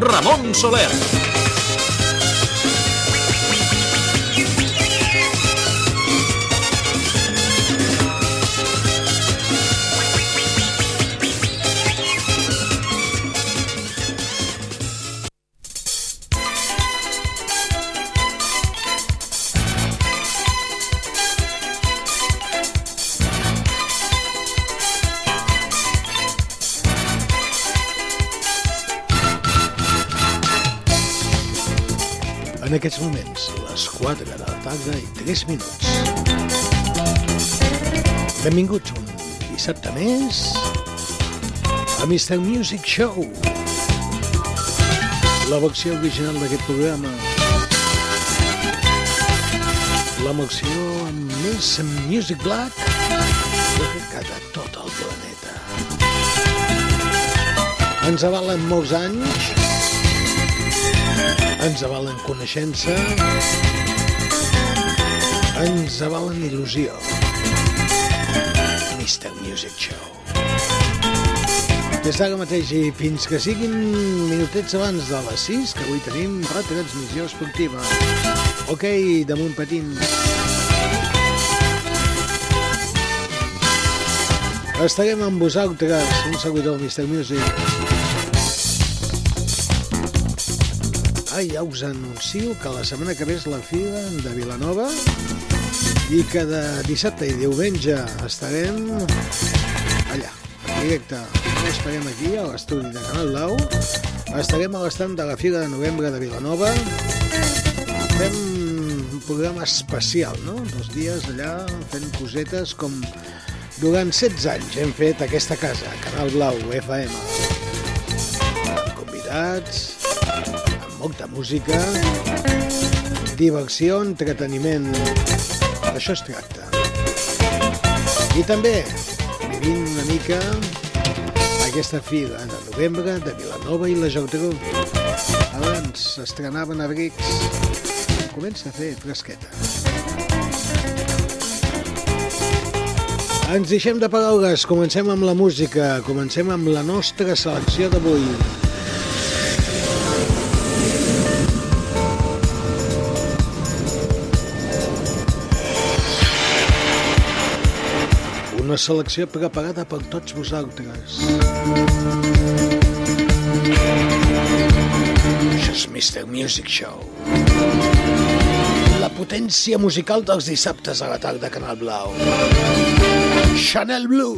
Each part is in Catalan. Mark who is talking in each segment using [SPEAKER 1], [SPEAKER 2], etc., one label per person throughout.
[SPEAKER 1] Ramon Soler.
[SPEAKER 2] Tarda i 3 minuts. Benvinguts un dissabte més a Mr. Music Show. La versió original d'aquest programa. La versió amb més Music Black de tot el planeta. Ens avalen molts anys ens avalen coneixença, ens avalen il·lusió. Mr. Music Show. Des d'ara mateix i fins que siguin minutets abans de les 6, que avui tenim retransmissió esportiva. Ok, damunt patint. Estarem amb vosaltres, un seguidor Mr. Music. Ah, ja us anuncio que la setmana que ve és la fira de Vilanova i que de dissabte i diumenge estarem allà, en directe. No estarem aquí, a l'estudi de Canal Blau. Estarem a l'estand de la fira de novembre de Vilanova. Fem un programa especial, no? Dos dies allà fent cosetes com durant 16 anys hem fet aquesta casa, Canal Blau, FM. Convidats, molta música, diversió, entreteniment. D'això es tracta. I també vivint una mica aquesta fira de novembre de Vilanova i la Geltrú. Abans s'estrenaven abrics. Comença a fer fresqueta. Ens deixem de paraules, comencem amb la música, comencem amb la nostra selecció d'avui. Una selecció preparada per tots vosaltres. Això és Mr. Music Show. La potència musical dels dissabtes a la tarda Canal Blau. Chanel Blue.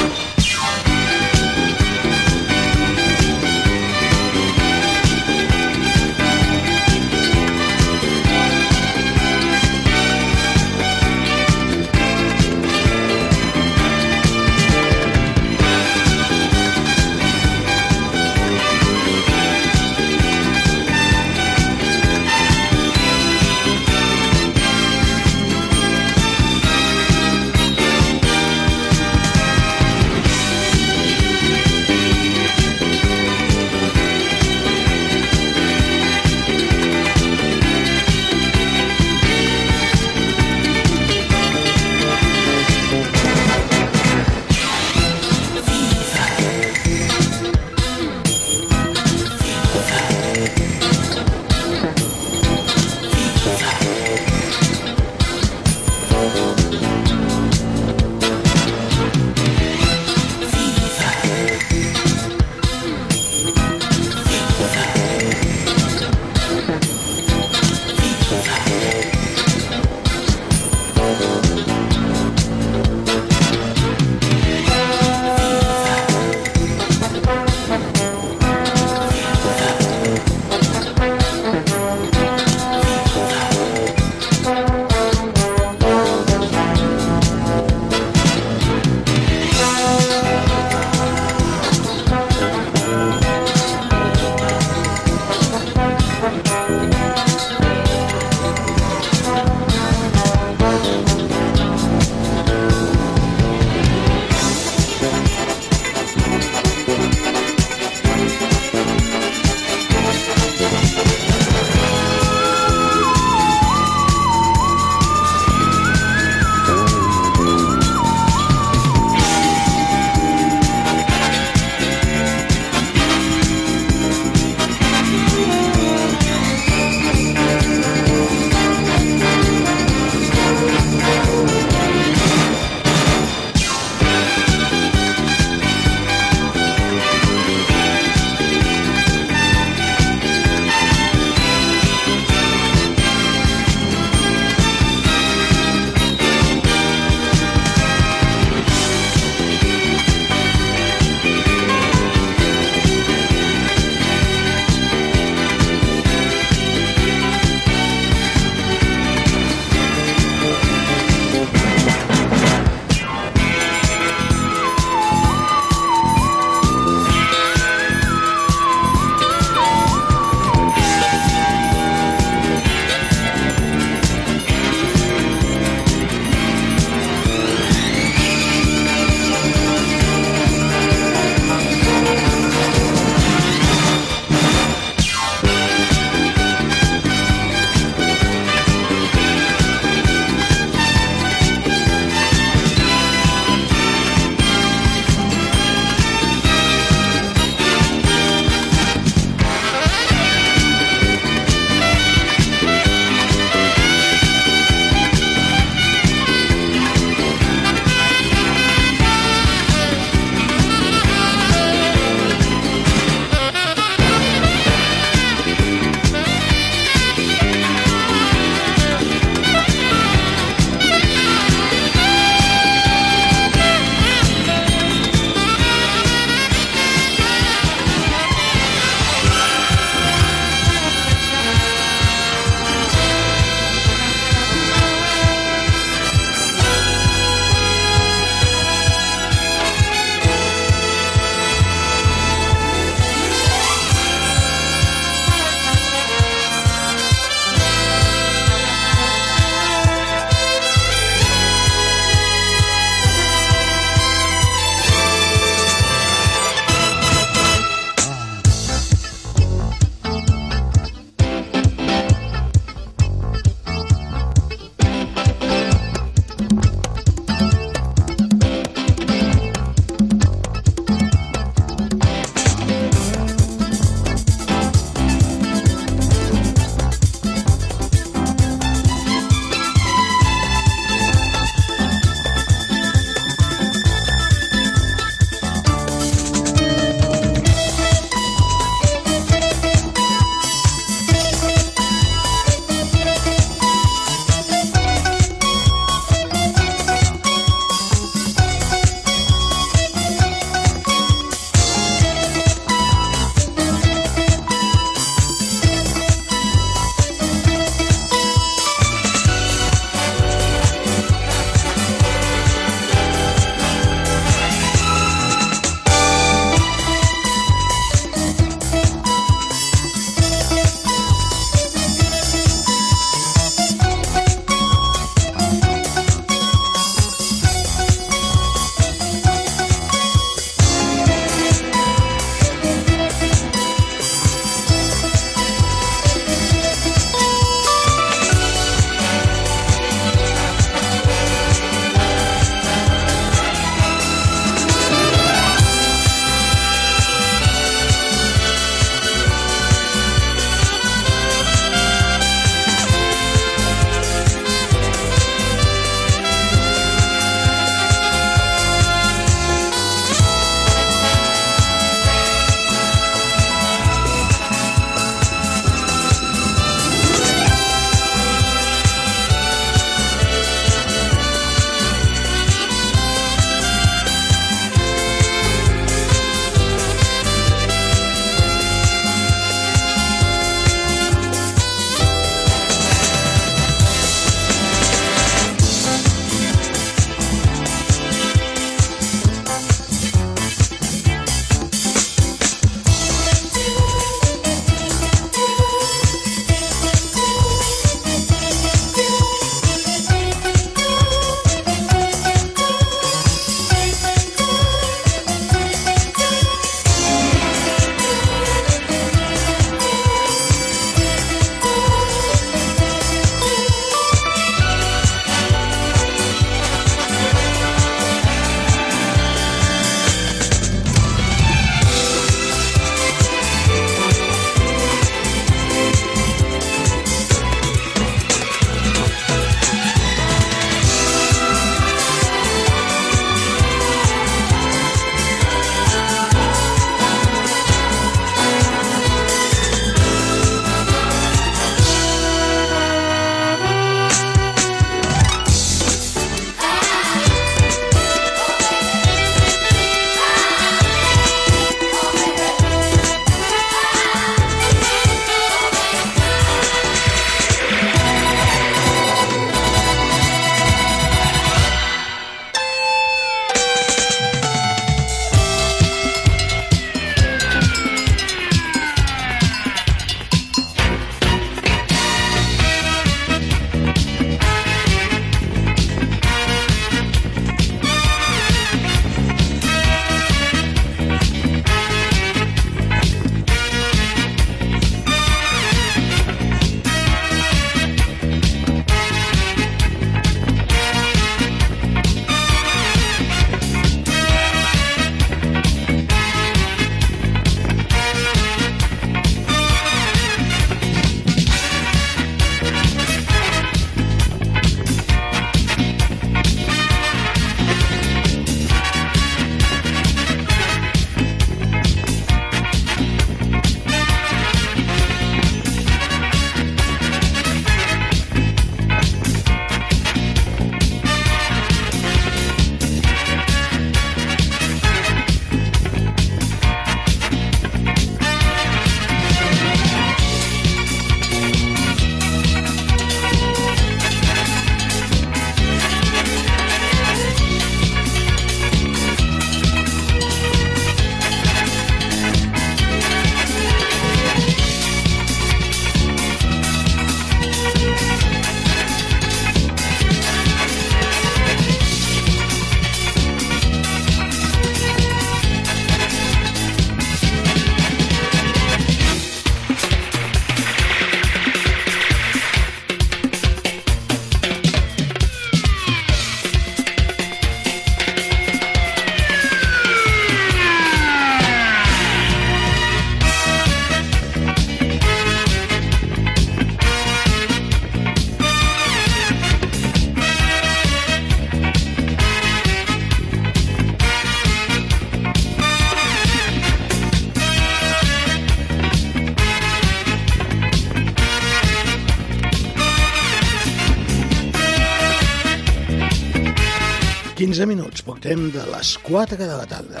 [SPEAKER 2] 15 minuts, portem de les 4 de la tarda.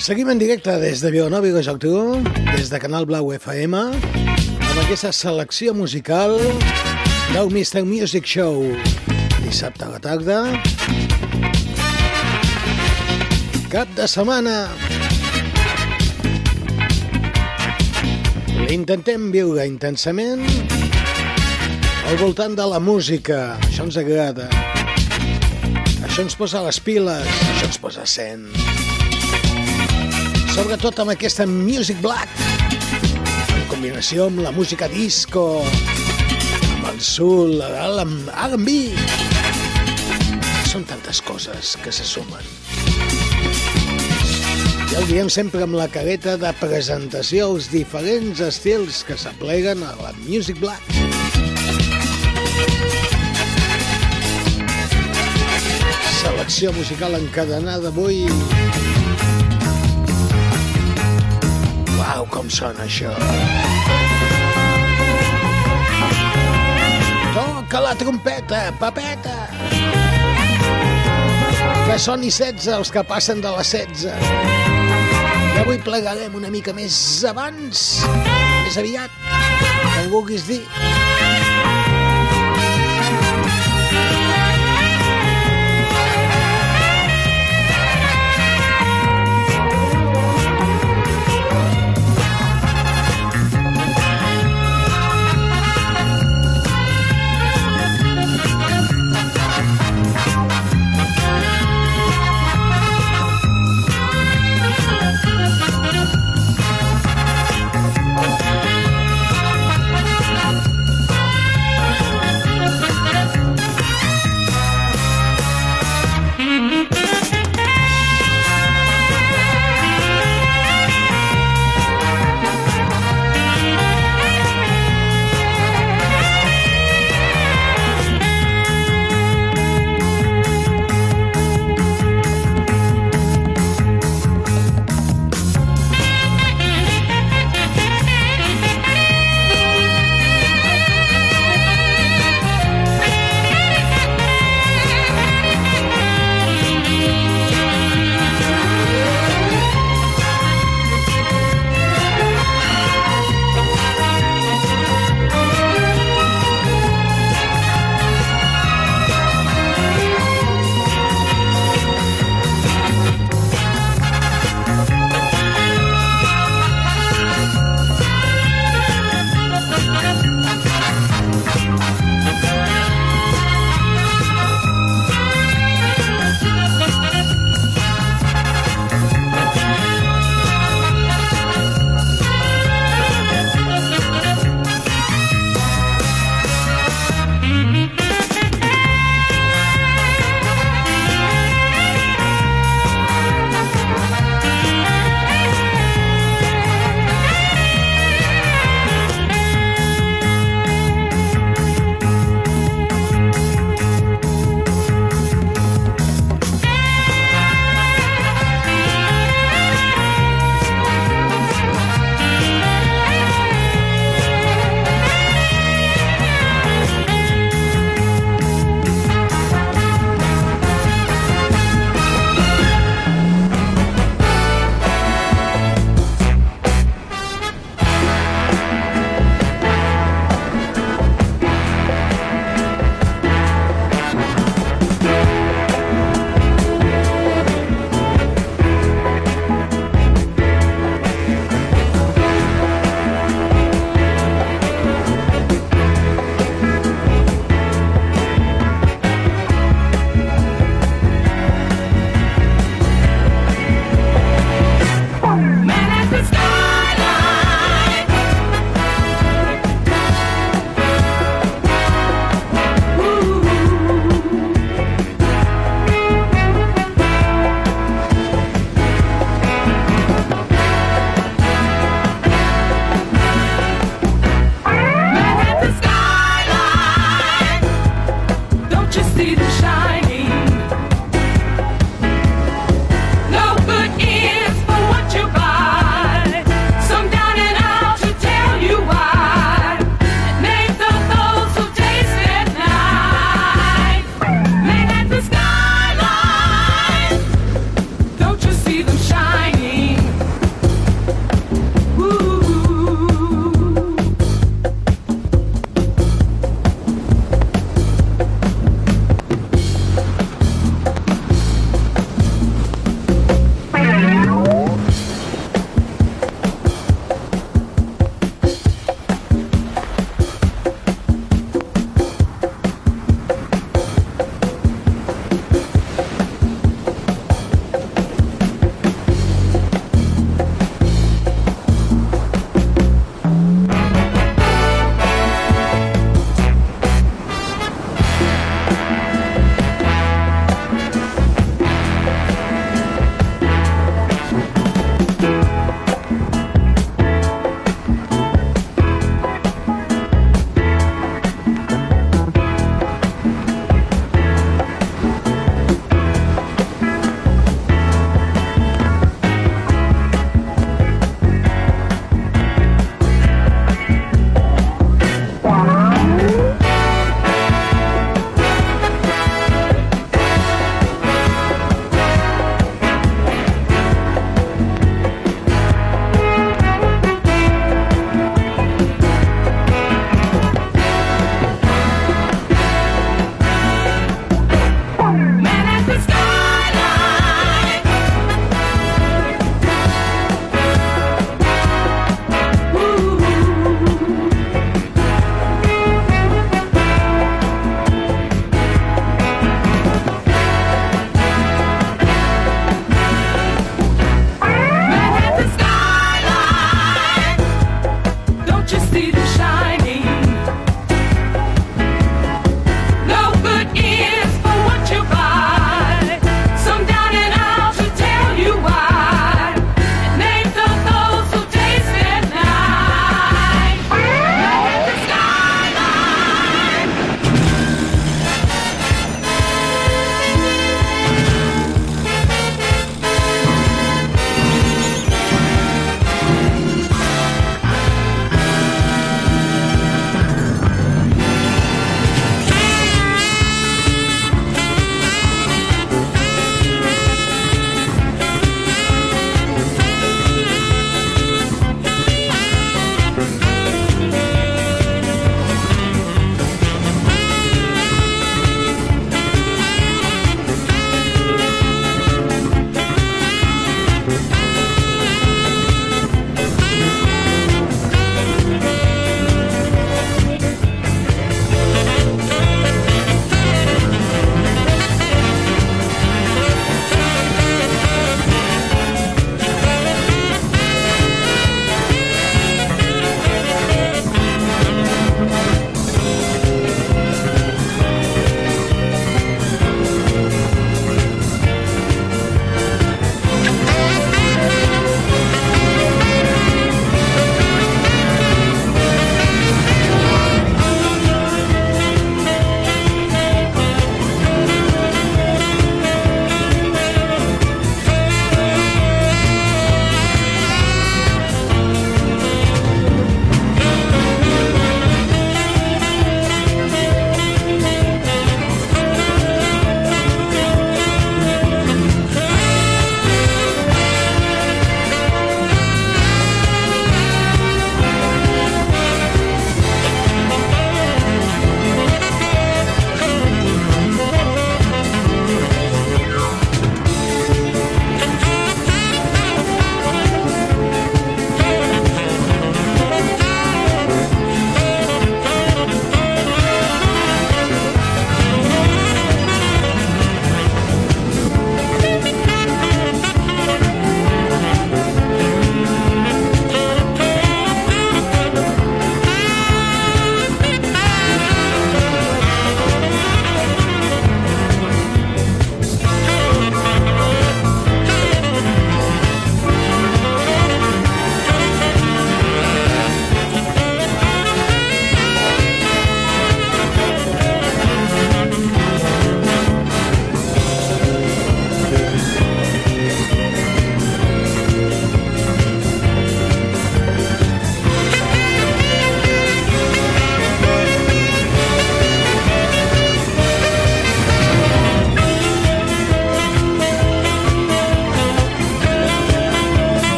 [SPEAKER 2] Seguim en directe des de Vilanova i Geltrú, des de Canal Blau FM, amb aquesta selecció musical del Mr. Music Show. Dissabte a la tarda, cap de setmana. Intentem viure intensament al voltant de la música. Això ens agrada. Això ens posa les piles, això ens posa sent. Sobretot amb aquesta Music Black, en combinació amb la música disco, amb el soul, l'R&B. Són tantes coses que se sumen. Ja ho diem sempre amb la careta de presentació, els diferents estils que s'apleguen a la Music Black. Selecció musical encadenada avui. Uau, com sona això. Toca la trompeta, papeta. Que soni 16 els que passen de les 16. I avui plegarem una mica més abans, més aviat, que vulguis dir.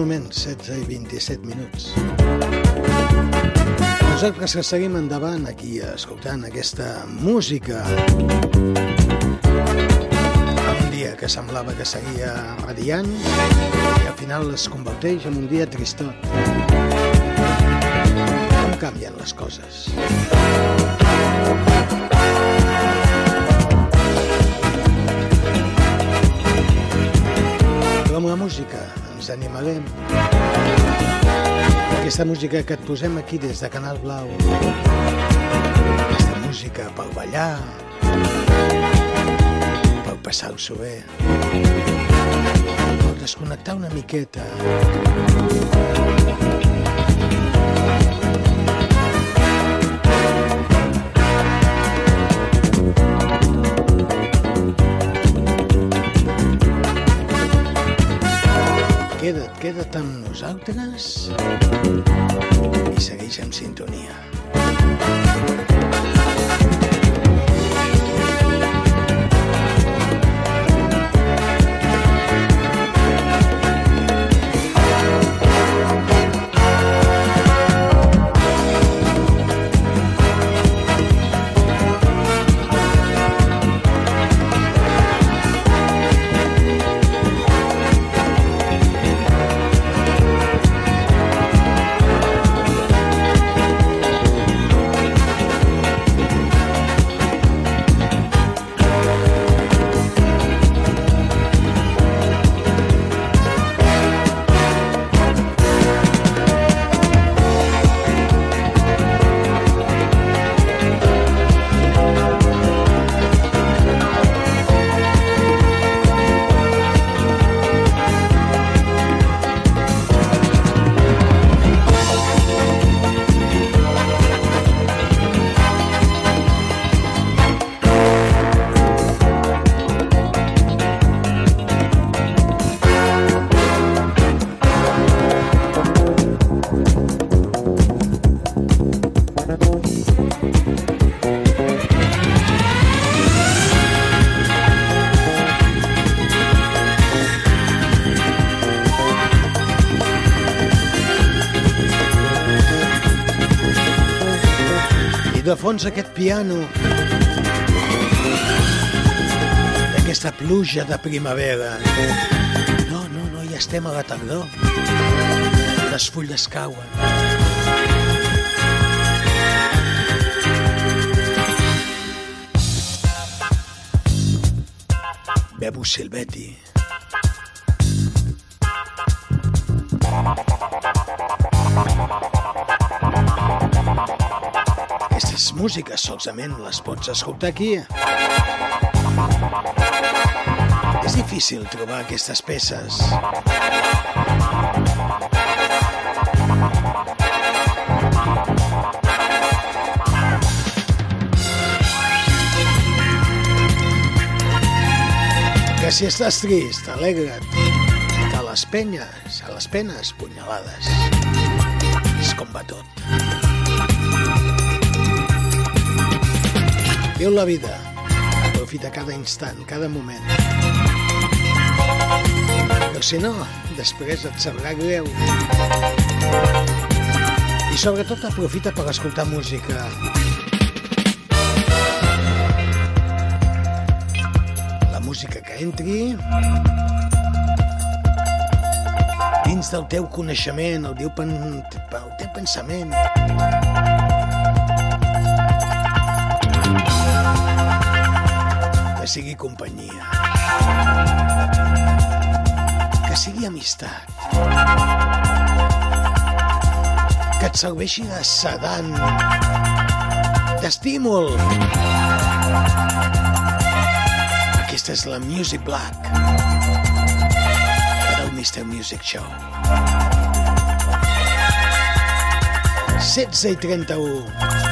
[SPEAKER 2] Moments, 16 i 27 minuts. Nosaltres que seguim endavant aquí escoltant aquesta música un dia que semblava que seguia radiant i al final es converteix en un dia tristot. Com canvien les coses? Amb la música ens animarem. Aquesta música que et posem aquí des de Canal Blau. Aquesta música per ballar, per passar-s'ho bé, per desconnectar una miqueta. Fons aquest piano d'aquesta pluja de primavera. No, no, no, ja estem a la tardor. Les fulles cauen. Bebu Silvetti. Músiques solament les pots escoltar aquí. És difícil trobar aquestes peces. Que si estàs trist, alegra't. Que les penyes, a les penes, punyalades. És com va tot. Viu la vida. Aprofita cada instant, cada moment. Però si no, després et sabrà greu. I sobretot aprofita per escoltar música. La música que entri dins del teu coneixement, el teu, pen, el teu pensament. Que sigui companyia, que sigui amistat, que et serveixi de sedant, d'estímul. Aquesta és la Music Black del Mr. Music Show. 16 i 31.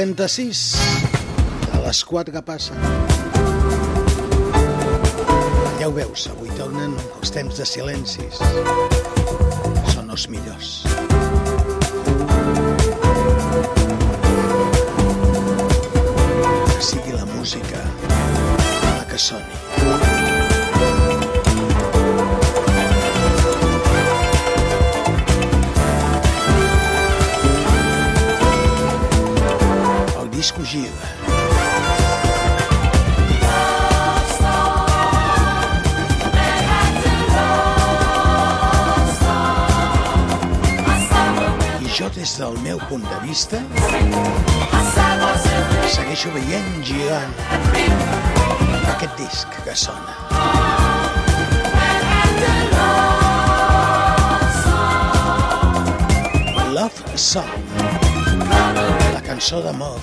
[SPEAKER 2] 36 a les 4 que passen. Ja ho veus, avui tornen els temps de silencis. Són els millors. Que sigui la música la que soni. Des del meu punt de vista, segueixo veient girant aquest disc que sona. Love Song, la cançó d'amor.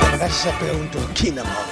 [SPEAKER 2] A vegades se pregunto, quin amor?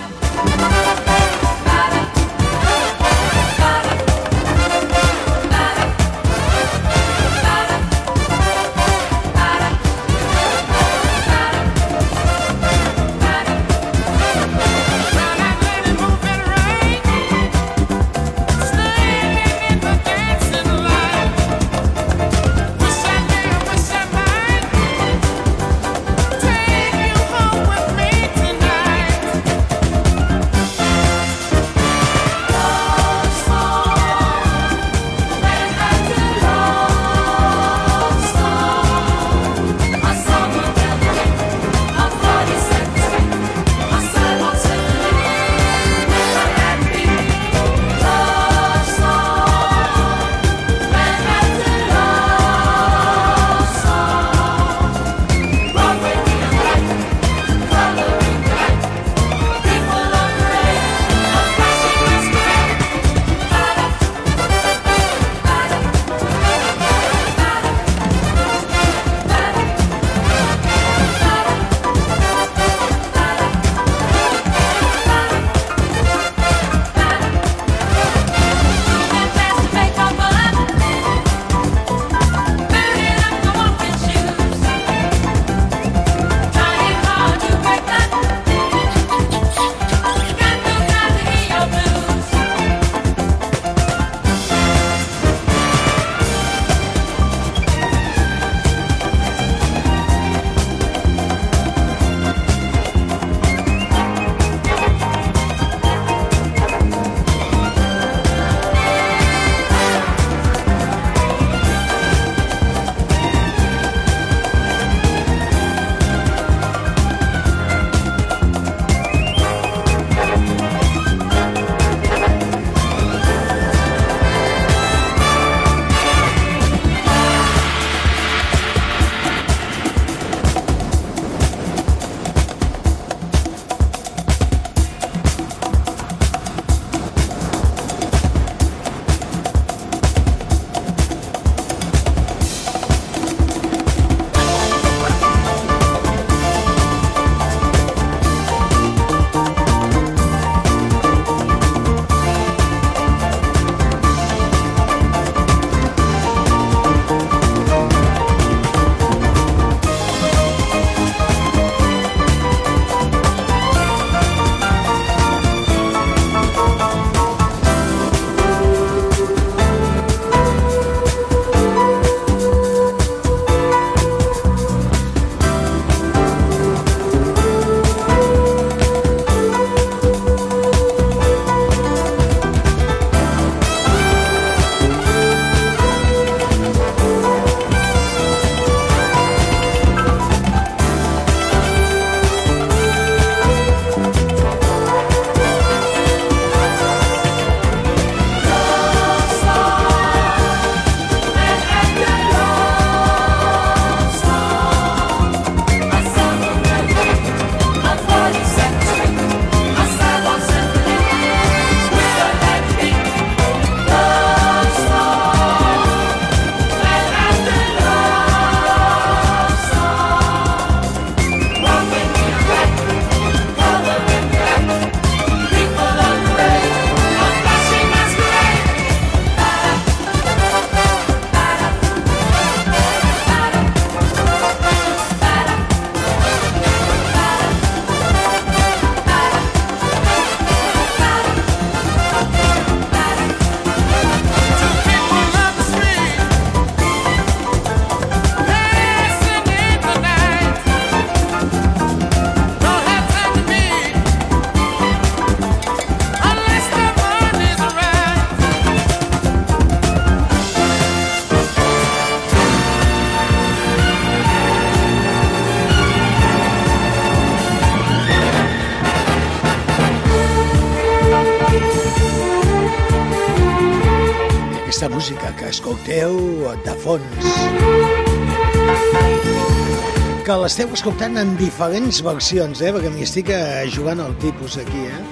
[SPEAKER 2] Escoltant en diferents versions, eh? perquè m'hi estic eh, jugant el tipus aquí, eh?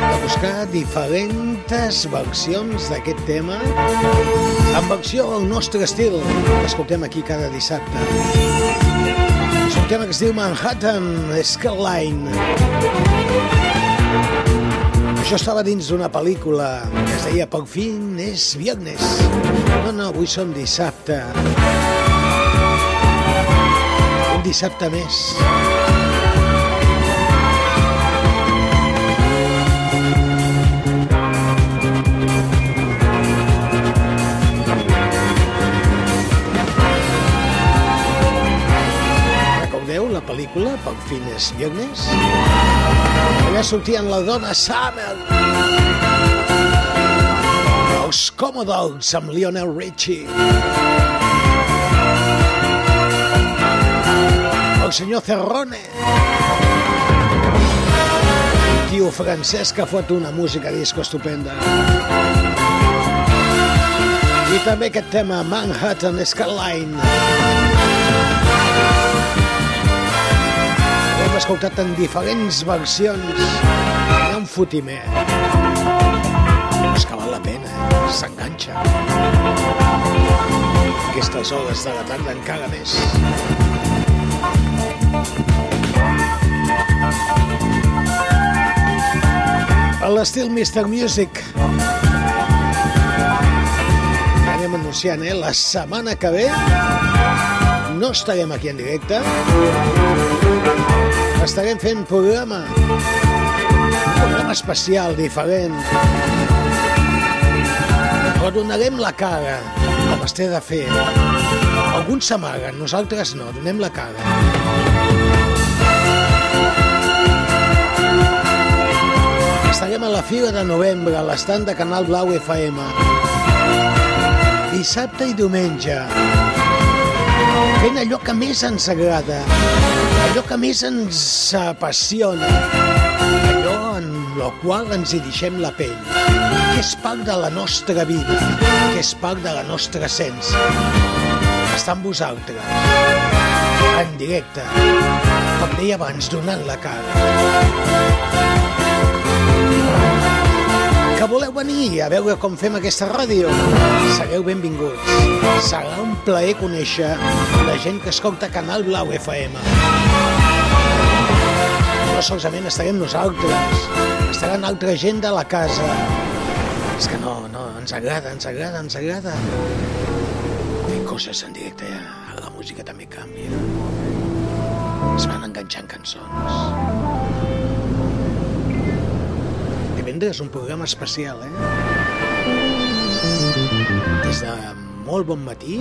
[SPEAKER 2] De buscar diferents versions d'aquest tema en versió al nostre estil que escoltem aquí cada dissabte. És un tema que es diu Manhattan Skyline. Això estava dins d'una pel·lícula que es deia Per fin és viernes. No, no, avui som dissabte. Un dissabte més. Recordeu la pel·lícula Per fin és viernes? Allà sortien la dona Summer. Els Commodores amb Lionel Richie. El senyor Cerrone. Tio francès que fot una música disco estupenda. I també aquest tema Manhattan Skyline. L'hem escoltat en diferents versions. Hi ha un fotimer. És que val la pena, eh? s'enganxa. Aquestes hores de la tarda encara més. A l'estil Mr. Music. Anem anunciant, eh? La setmana que ve no estarem aquí en directe. Estarem fent programa. Un programa especial, diferent. Però donarem la cara, com es té de fer. Alguns s'amaguen, nosaltres no, donem la cara. Estarem a la Fira de Novembre, a l'estand de Canal Blau FM. Dissabte i diumenge. Fent allò que més ens agrada, allò que més ens apassiona, allò en lo qual ens hi deixem la pell, que és part de la nostra vida, que és part de la nostra essència. Està amb vosaltres, en directe, com deia abans, donant la cara. Que voleu venir a veure com fem aquesta ràdio? Sereu benvinguts. Serà un plaer conèixer la gent que escolta Canal Blau FM. No solament estarem nosaltres, estaran altra gent de la casa. És que no, no, ens agrada, ens agrada, ens agrada. Fer coses en directe, la música també canvia. Es van enganxant cançons. Divendres un programa especial, eh? Des de molt bon matí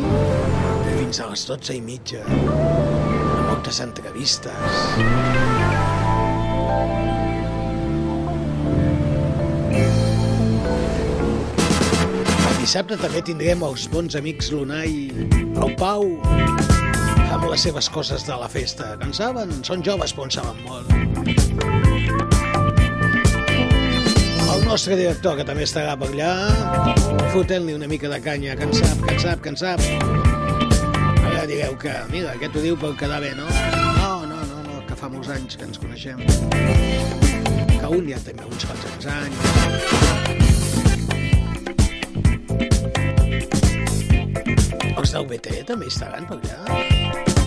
[SPEAKER 2] fins a les 12 i mitja. Amb moltes entrevistes. El dissabte també tindrem els bons amics Lunai, el Pau, amb les seves coses de la festa. Que en saben? Són joves, però en saben molt. Nostre director, que també estarà per allà, fotent-li una mica de canya, que en sap, que en sap, que en sap. Ara direu que, mira, aquest ho diu per quedar bé, no? No, no, no, no, que fa molts anys que ens coneixem. Que un ja té uns quants anys. Els del BT també estaran per allà.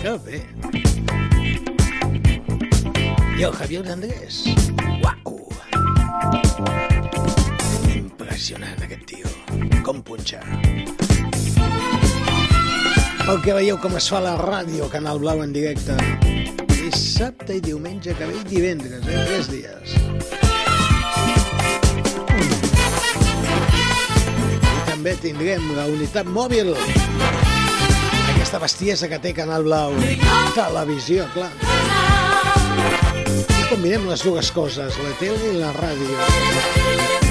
[SPEAKER 2] Que bé. I el Javier Andrés. Uau! Impressionant aquest tio. Com punxa. Pel que veieu com es fa la ràdio Canal Blau en directe. Dissabte i diumenge que ve i divendres, eh? Tres dies. I també tindrem la unitat mòbil. Aquesta bestiesa que té Canal Blau. Televisió, clar. Combinem les dues coses, la tele i la ràdio.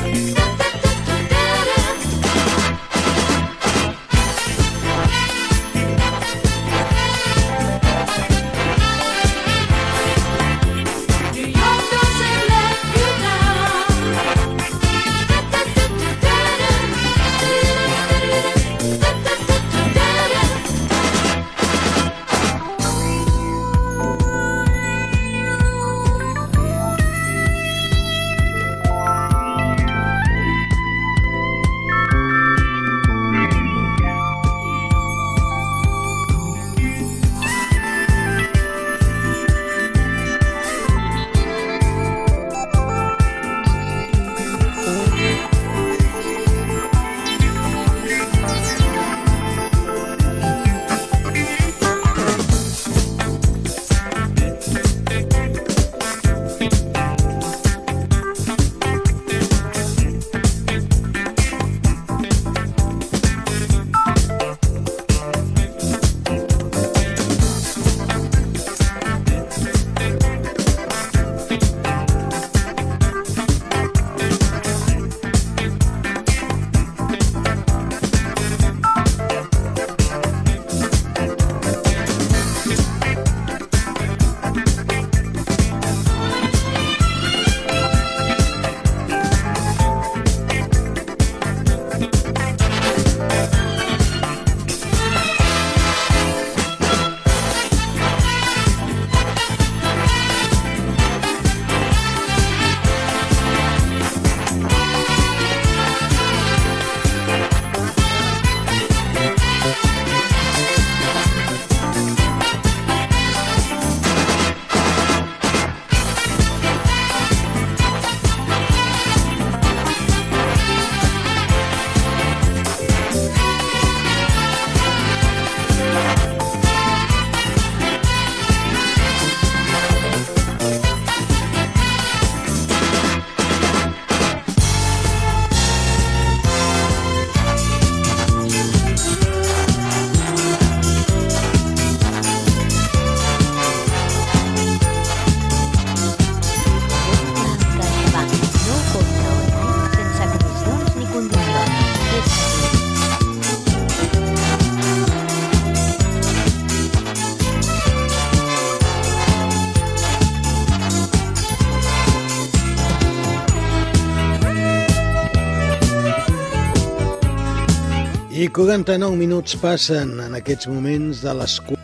[SPEAKER 2] 49 minuts passen en aquests moments de les 4...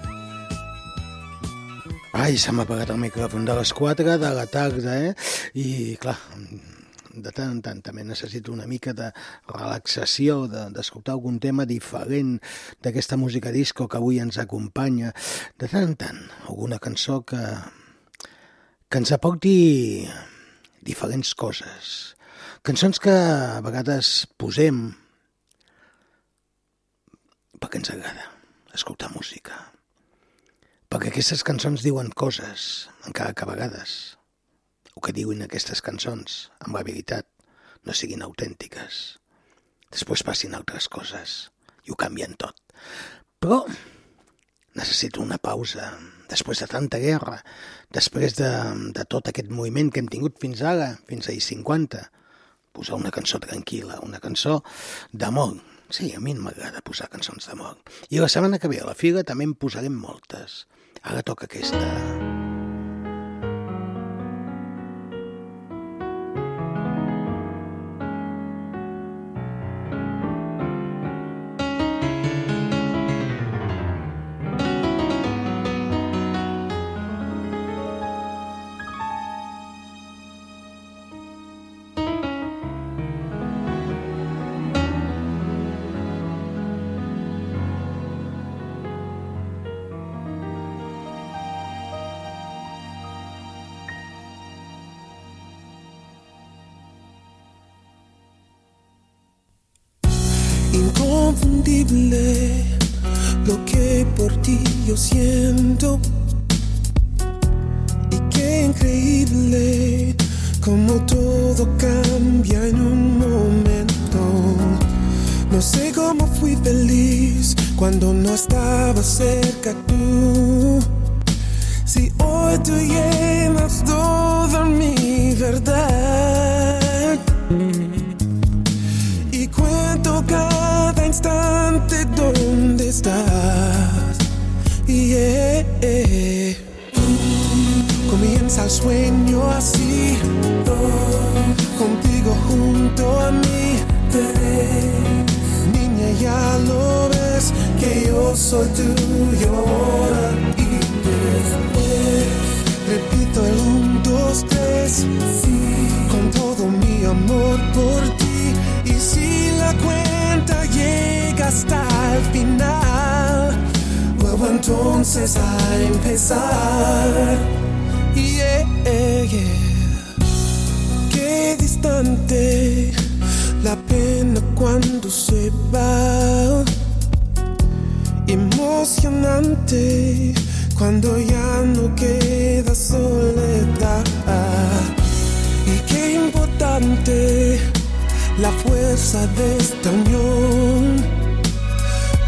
[SPEAKER 2] Ai, se m'ha apagat el micròfon. De les 4 de la tarda, eh? I, clar, de tant en tant també necessito una mica de relaxació, d'escoltar de, algun tema diferent d'aquesta música disco que avui ens acompanya. De tant en tant, alguna cançó que, que ens aporti diferents coses. Cançons que a vegades posem perquè ens agrada escoltar música. Perquè aquestes cançons diuen coses, encara que a vegades el que diuen aquestes cançons, amb la veritat, no siguin autèntiques. Després passin altres coses i ho canvien tot. Però necessito una pausa. Després de tanta guerra, després de, de tot aquest moviment que hem tingut fins ara, fins a 50, posar una cançó tranquil·la, una cançó d'amor, Sí, a mi m'agrada posar cançons d'amor. I la setmana que ve a la fila també en posarem moltes. Ara toca aquesta.
[SPEAKER 3] Soy tuyo ahora y después. Repito el 1, 2, 3, con todo mi amor por ti. Y si la cuenta llega hasta el final, vuelvo entonces a empezar. Yeah, yeah. Qué distante la pena cuando se va. Emocionante cuando ya no queda soledad. Y qué importante la fuerza de esta unión.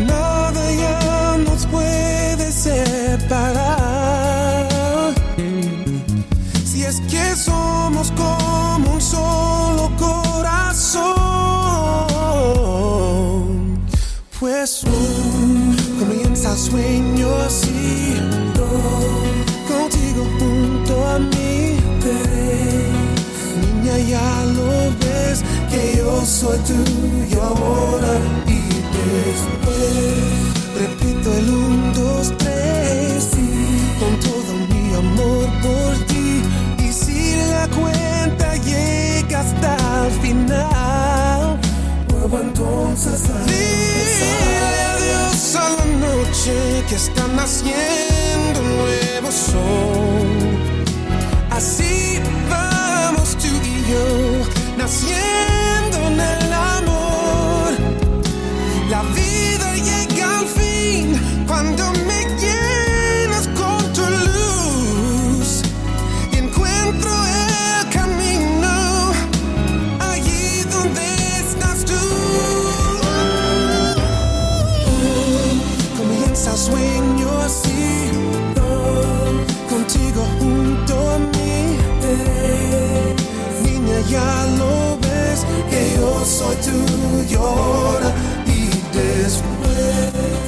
[SPEAKER 3] Nada ya nos puede separar. Si es que somos como un solo corazón, comienza el sueño así, contigo junto a mí. Niña, ya lo ves que yo soy tuyo ahora y después. Repito el 1, 2, 3, con todo mi amor por ti. Y si la cuenta llega hasta el final, vuelvo entonces a que está naciendo un nuevo sol. Así vamos tú y yo, naciendo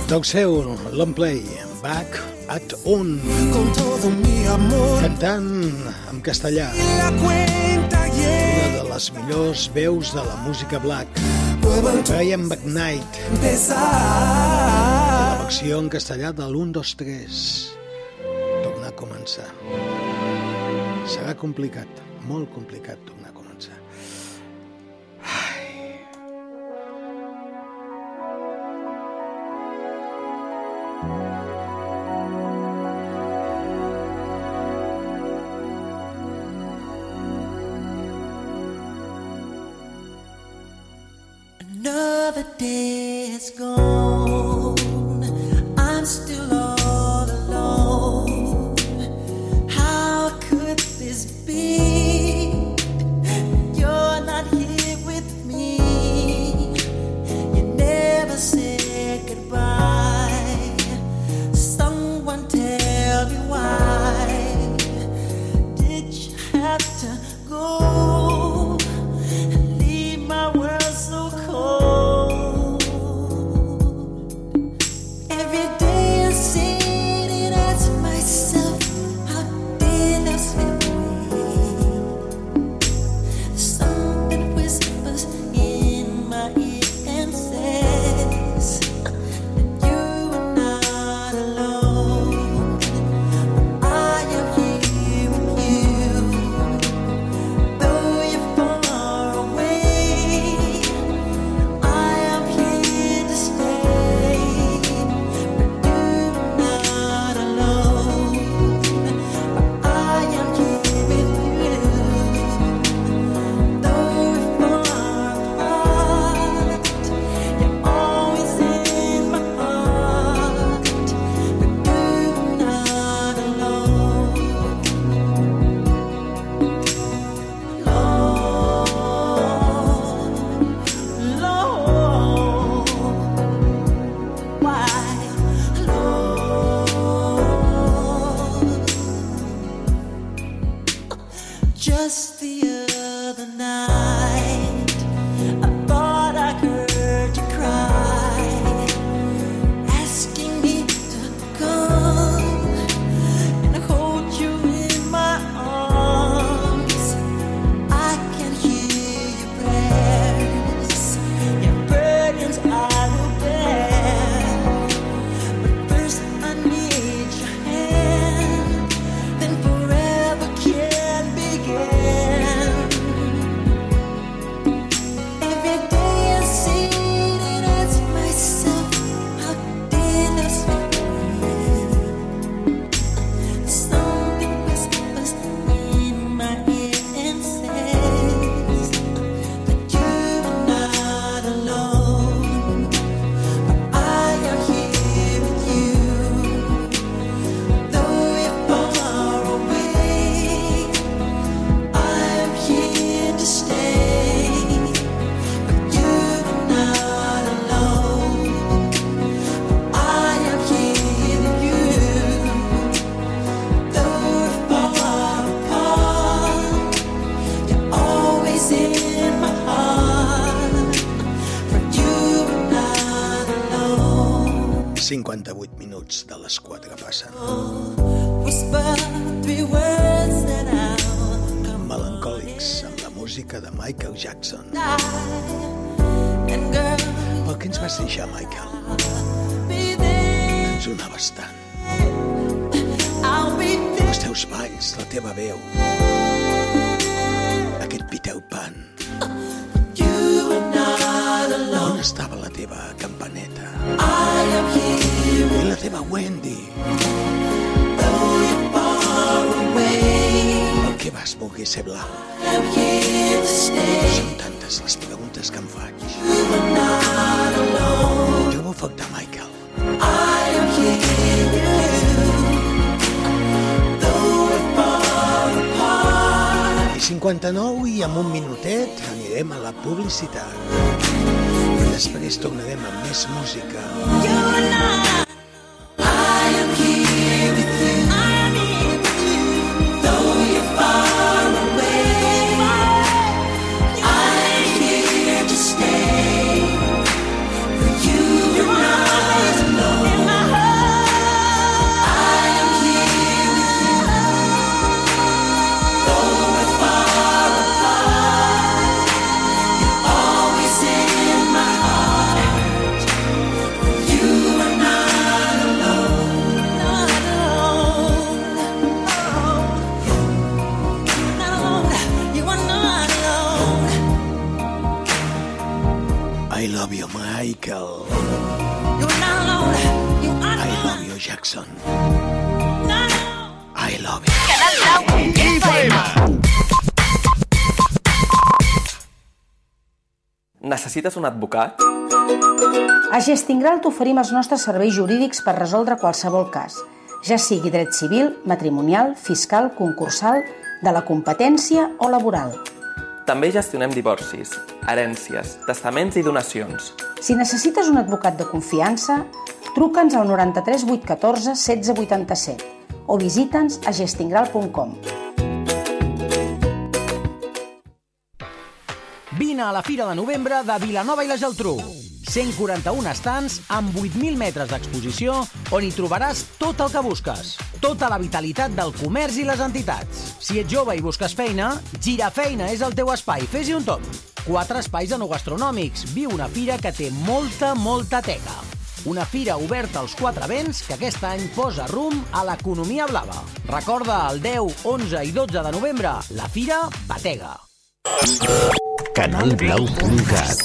[SPEAKER 2] Toc seu, long play, back at on.
[SPEAKER 3] Con todo mi amor.
[SPEAKER 2] Cantant en castellà. Una de les millors veus de la música black. Brian McKnight. La versió en castellà de l'1, 2, 3. Tornar a començar. Serà complicat, molt complicat,
[SPEAKER 4] tu. 50 49 i
[SPEAKER 2] amb un minutet anirem a la publicitat. Després tornarem amb més música.
[SPEAKER 5] Necessites un advocat?
[SPEAKER 6] A Gestingral t'oferim els nostres serveis jurídics per resoldre qualsevol cas, ja sigui dret civil, matrimonial, fiscal, concursal, de la competència o laboral.
[SPEAKER 5] També gestionem divorcis, herències, testaments i donacions.
[SPEAKER 6] Si necessites un advocat de confiança, truca'ns al 93 814 1687 o visita'ns a gestingral.com.
[SPEAKER 7] Vine a la Fira de Novembre de Vilanova i la Geltrú. 141 estants amb 8.000 metres d'exposició on hi trobaràs tot el que busques. Tota la vitalitat del comerç i les entitats. Si ets jove i busques feina, Girafeina és el teu espai. Fes-hi un top. Quatre espais enogastronòmics. Viu una fira que té molta, molta teca. Una fira oberta als quatre vents que aquest any posa rumb a l'economia blava. Recorda el 10, 11 i 12 de novembre, la fira batega.
[SPEAKER 8] Canalblau.cat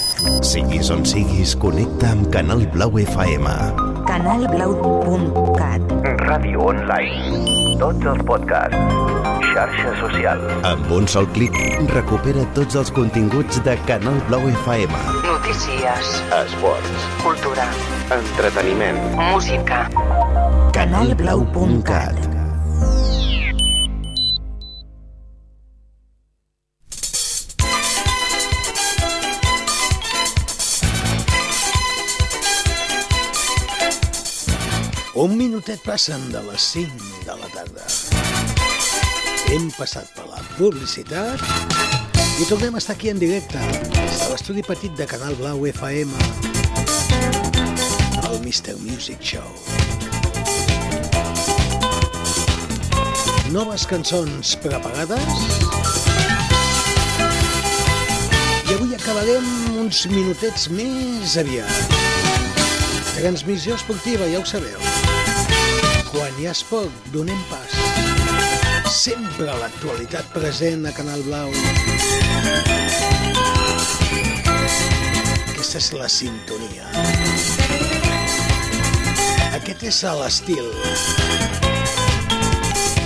[SPEAKER 8] Siguis on siguis, connecta amb Canal Blau FM.
[SPEAKER 9] canalblau.cat
[SPEAKER 8] Ràdio online. Tots els podcasts. Xarxa social. Amb un sol clic, recupera tots els continguts de Canal Blau FM.
[SPEAKER 9] Notícies,
[SPEAKER 8] Esports.
[SPEAKER 9] cultura,
[SPEAKER 8] Entreteniment.
[SPEAKER 9] música.
[SPEAKER 8] Canalblau.cat
[SPEAKER 2] Un minutet passen de les 5 de la tarda. Hem passat per la publicitat i tornem a estar aquí en directe de l'estudi petit de Canal Blau FM el Mr. Music Show. Noves cançons preparades i avui acabarem uns minutets més aviat. Transmissió esportiva, ja ho sabeu. Quan hi ha esport, donem pas. Sempre l'actualitat present a Canal Blau. Aquesta és la sintonia. Aquest és l'estil.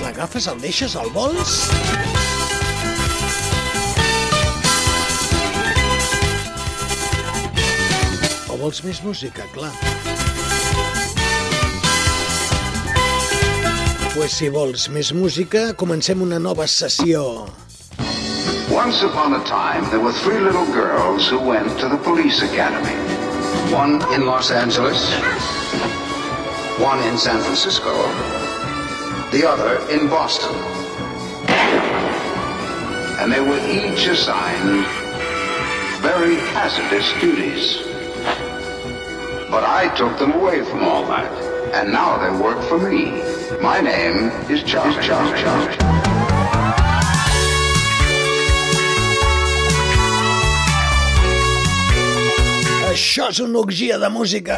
[SPEAKER 2] L'agafes, el deixes, el vols? O vols més música, clar. Pues si vols més música, comencem una nova sessió.
[SPEAKER 10] Once upon a time, there were three little girls who went to the police academy. One in Los Angeles, one in San Francisco, the other in Boston. And they were each assigned very hazardous duties. But I took them away from all that, and now they work for me. My name is Charlie. Charlie. Charlie.
[SPEAKER 2] Això és una orgia de música.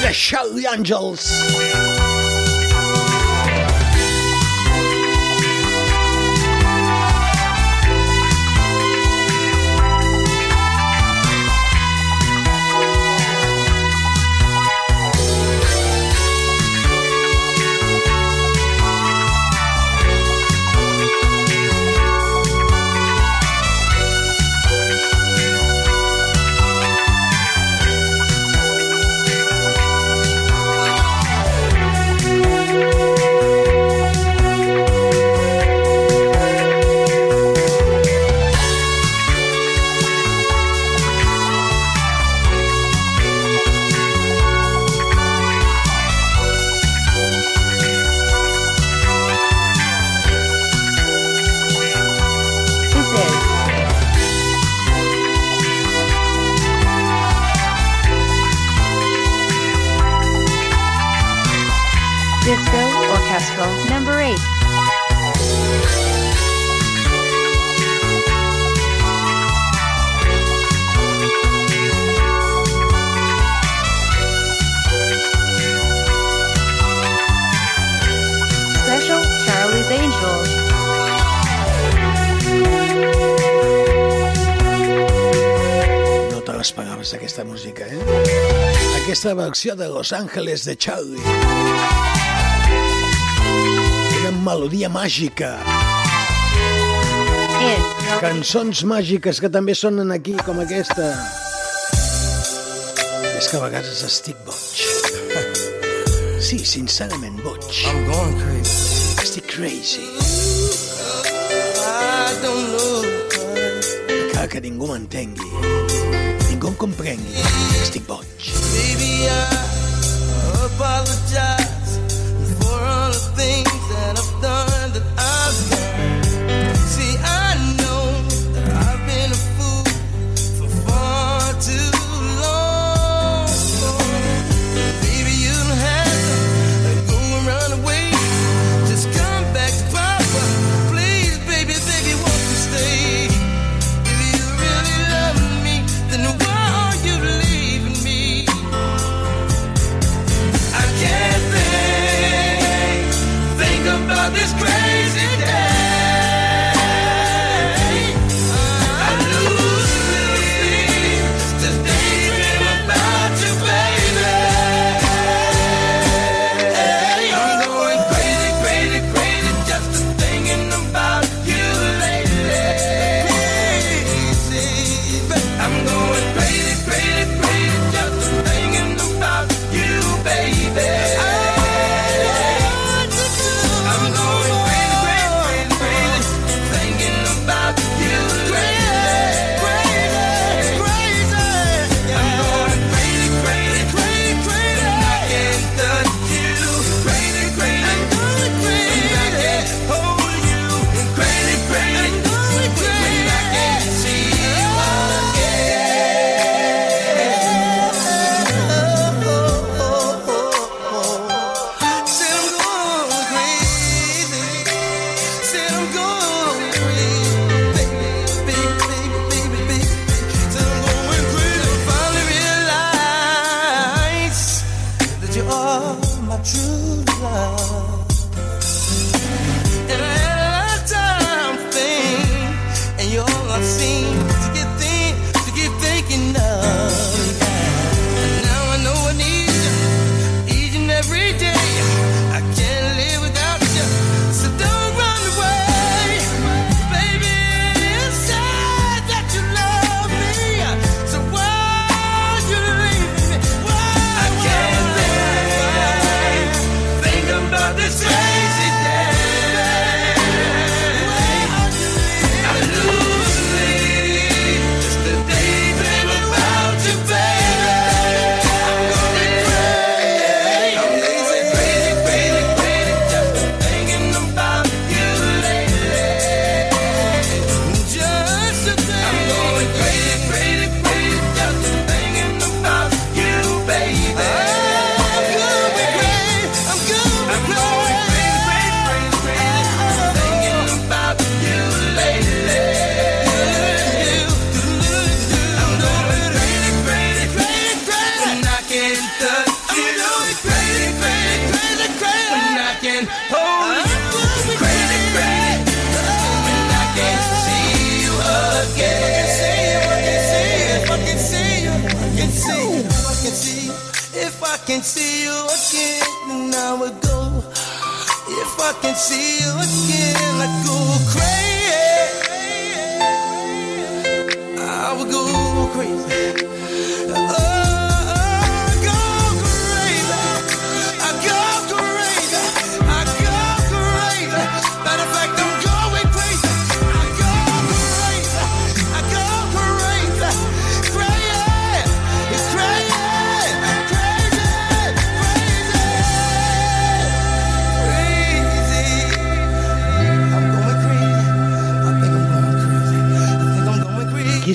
[SPEAKER 2] The Charlie Angels.
[SPEAKER 6] This
[SPEAKER 9] aquesta, aquesta música, eh?
[SPEAKER 2] Aquesta versió de Los Angeles de Charlie. Una melodia màgica. Cançons màgiques que també sonen aquí, com aquesta. És que a vegades estic boig. Sí, sincerament, boig.
[SPEAKER 11] I'm going crazy.
[SPEAKER 2] Estic crazy.
[SPEAKER 11] I don't know.
[SPEAKER 2] Que ningú m'entengui. com comprengui. Estic boig.
[SPEAKER 11] Baby, I...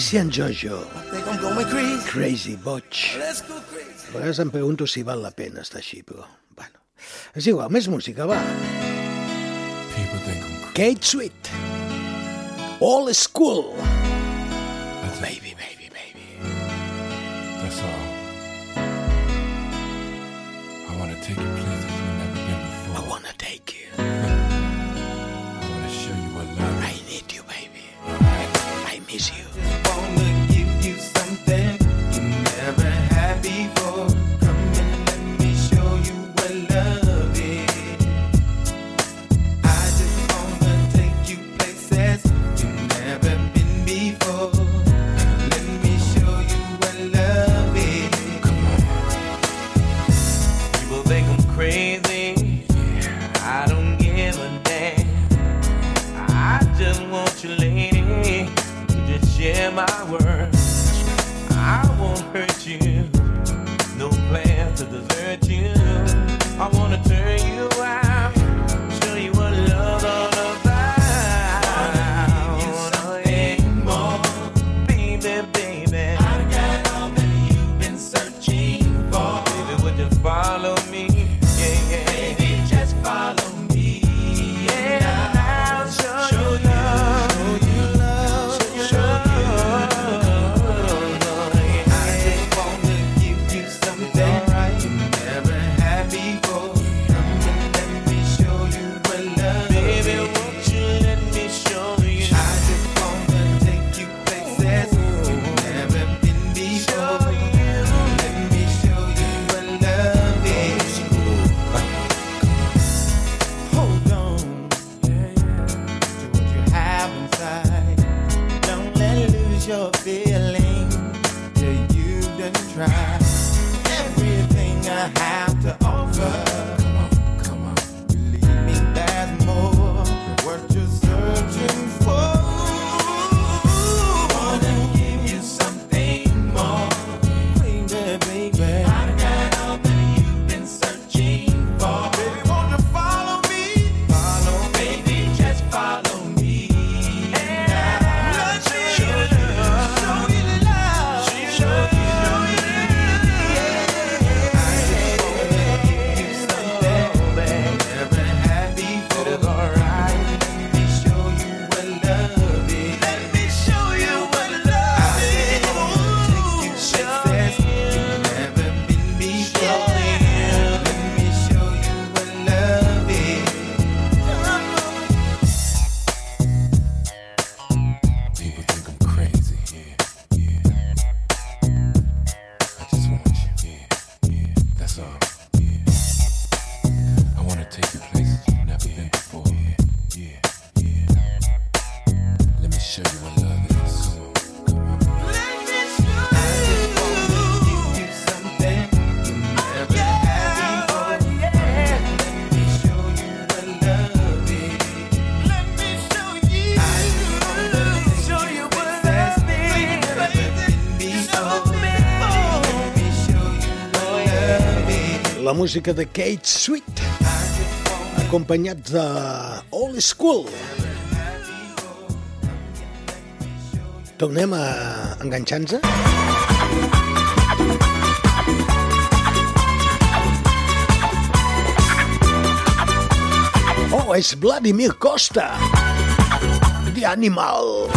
[SPEAKER 2] Christian Jojo.
[SPEAKER 11] Crazy Botch.
[SPEAKER 2] A vegades em pregunto si val la pena estar així, però... Bueno, és igual, més música, va. Kate Sweet. All
[SPEAKER 12] School. All
[SPEAKER 13] School. música de Kate Sweet, acompanyat de All School. Tornem a enganxar-nos. Oh, és Vladimir Costa, The Animal.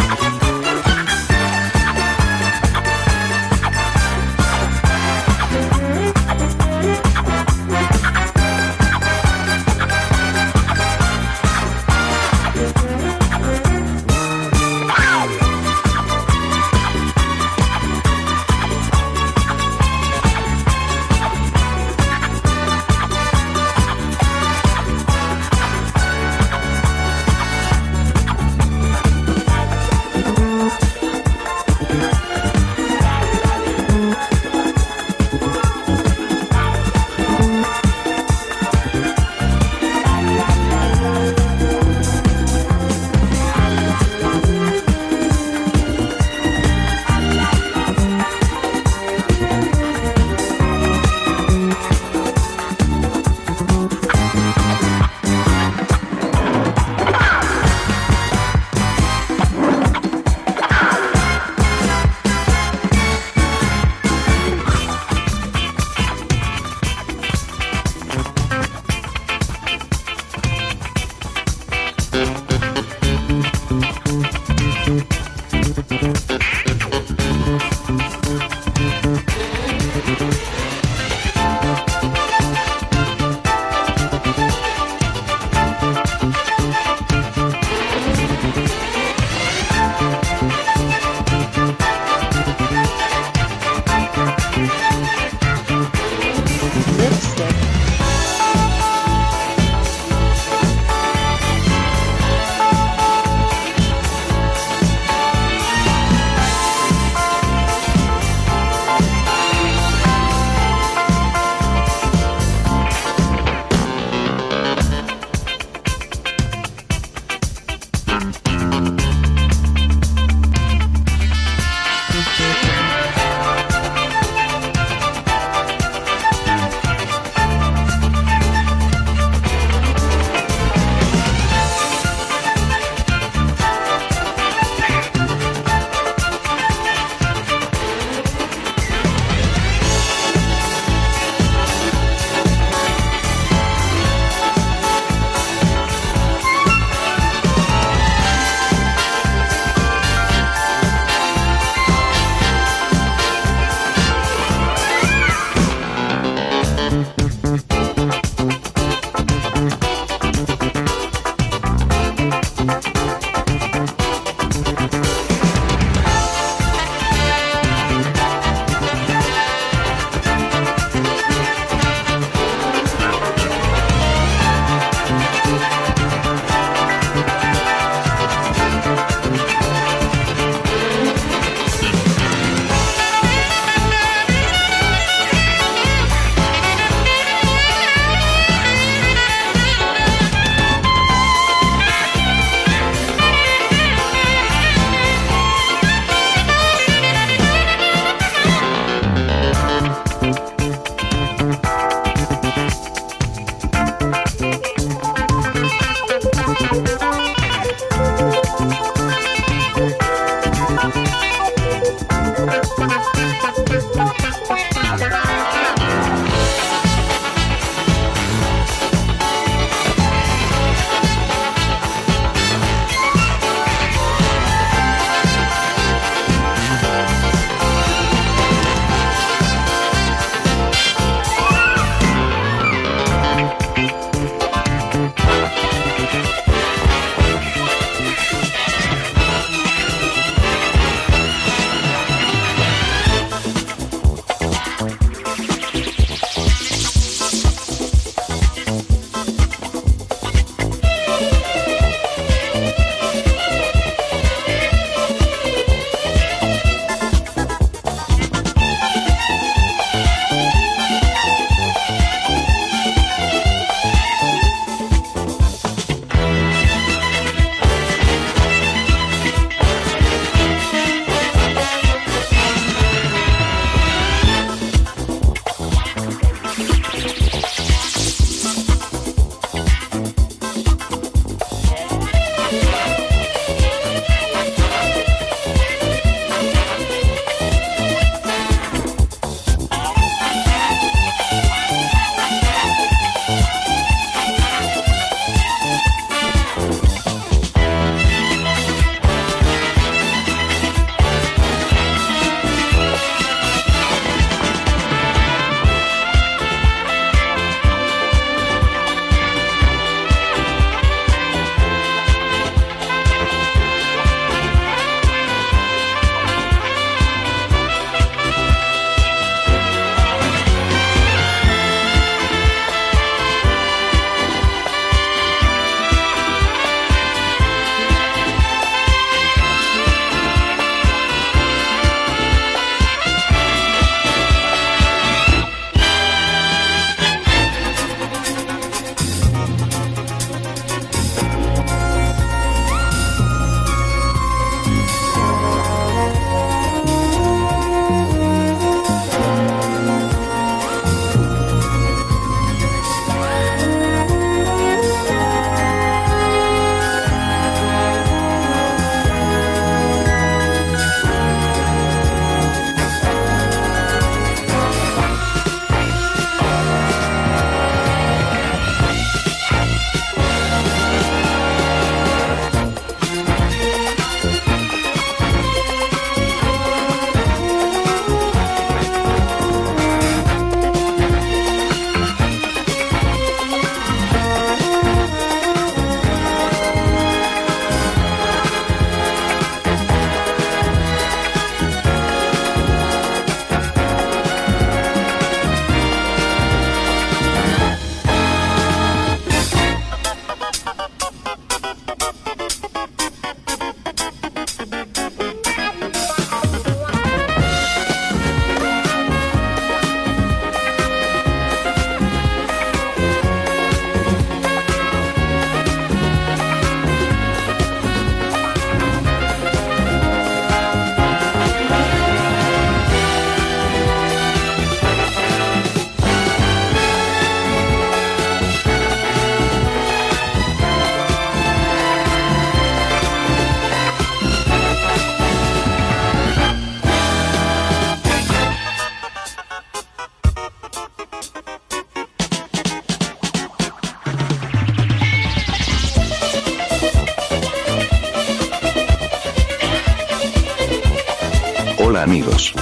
[SPEAKER 14] Amigos.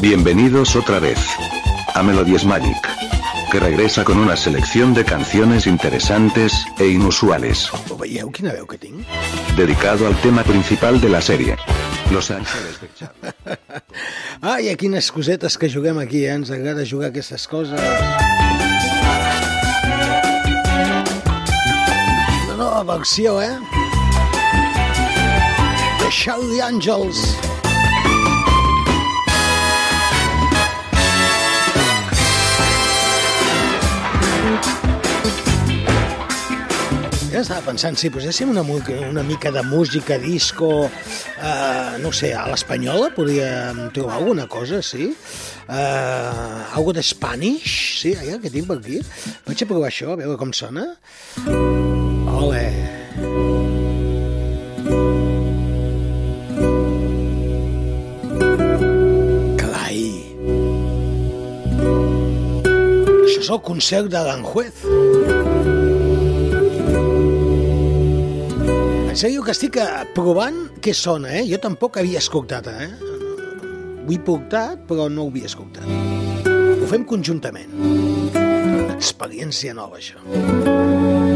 [SPEAKER 14] Bienvenidos otra vez a Melodies Magic, que regresa con una selección de canciones interesantes e inusuales, dedicado al tema principal de la serie, Los Ángeles de Charlie.
[SPEAKER 2] Ai, a quines cosetes que juguem aquí, eh? Ens agrada jugar aquestes coses. Una nova versió, eh? The Show the Angels. Estava pensant, si poséssim una, una mica de música, disco, eh, no sé, a l'espanyola podríem trobar alguna cosa, sí? Eh, algo de Spanish, sí, allà que tinc per aquí. Vaig a provar això, a veure com sona. Ole! Carai! Això és el concert de l'Anjuez. En sèrio que estic eh, provant què sona, eh? Jo tampoc havia escoltat, eh? Ho he portat, però no ho havia escoltat. Ho fem conjuntament. Experiència nova, això.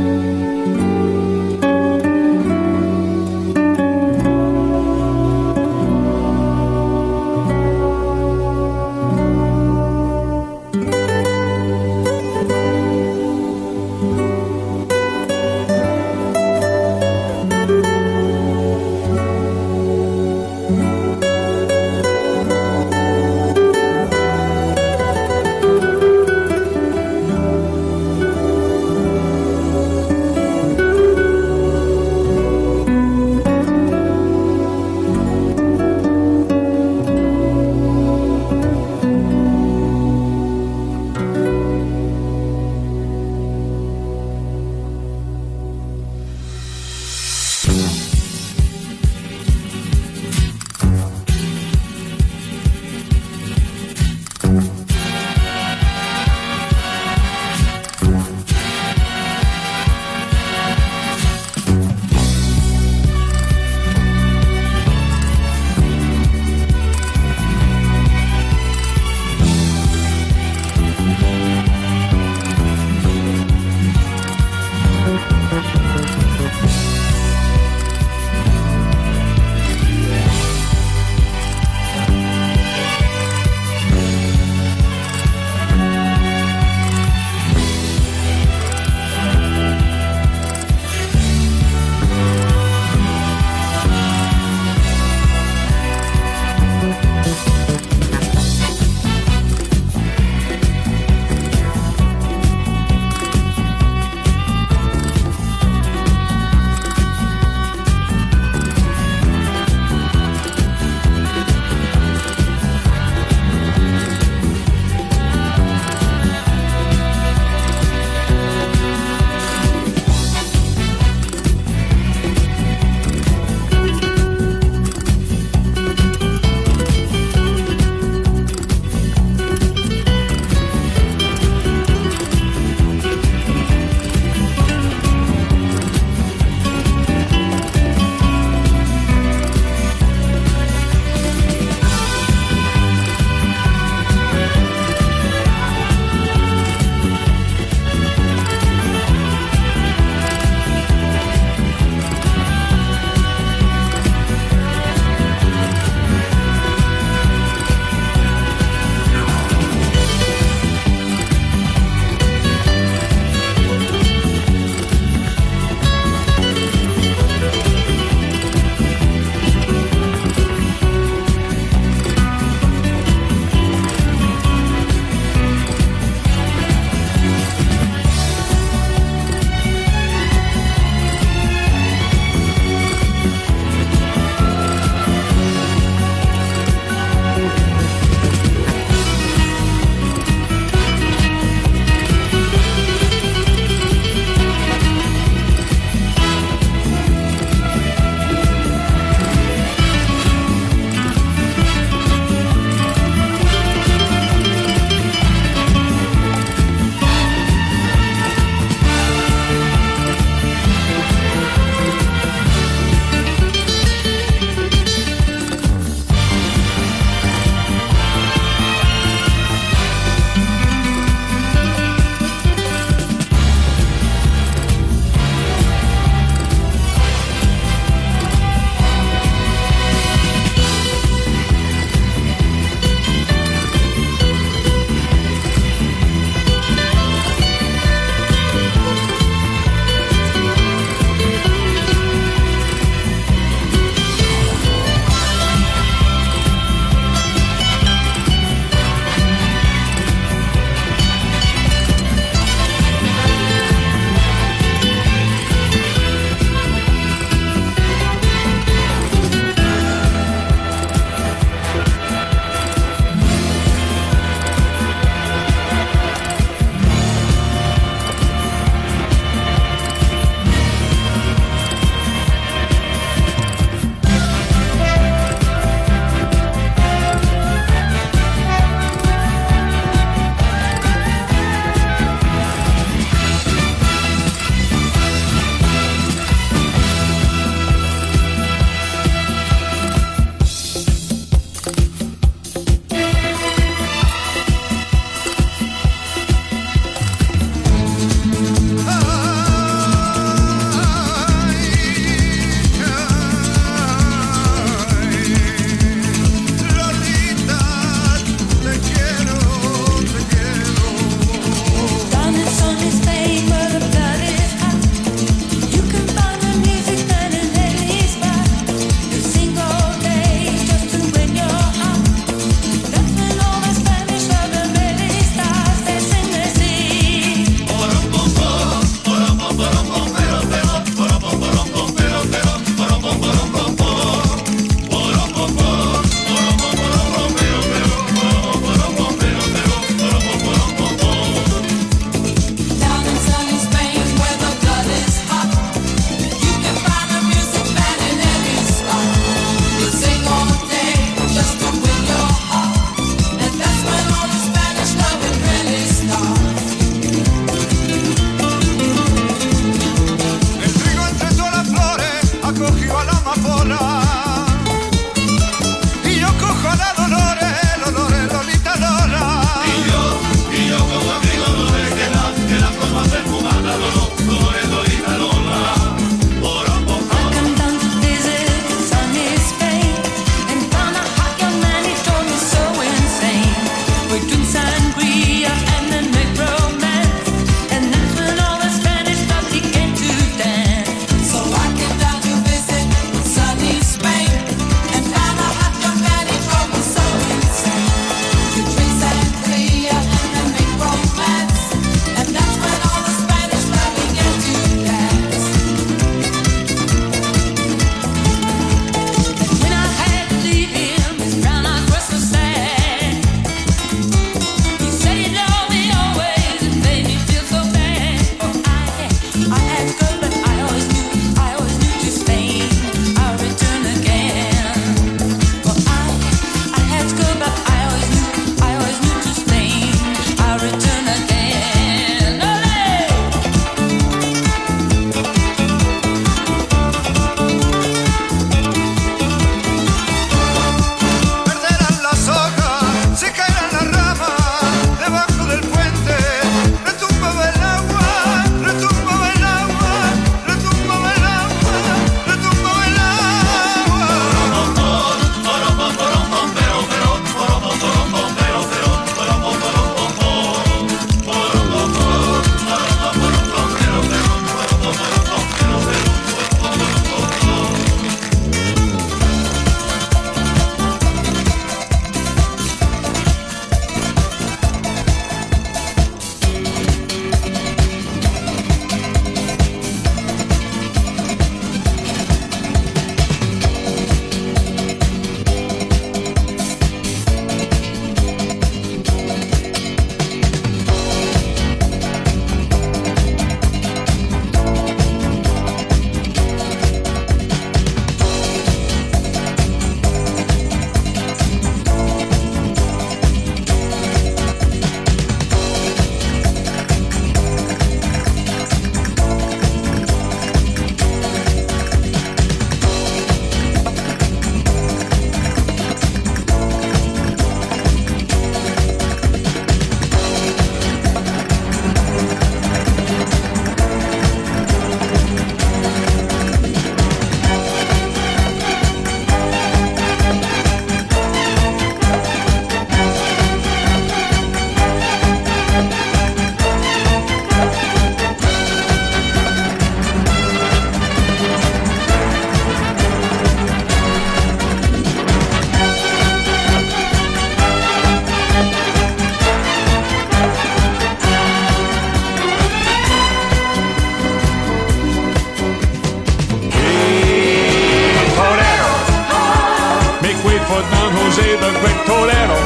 [SPEAKER 2] Jose the great torero.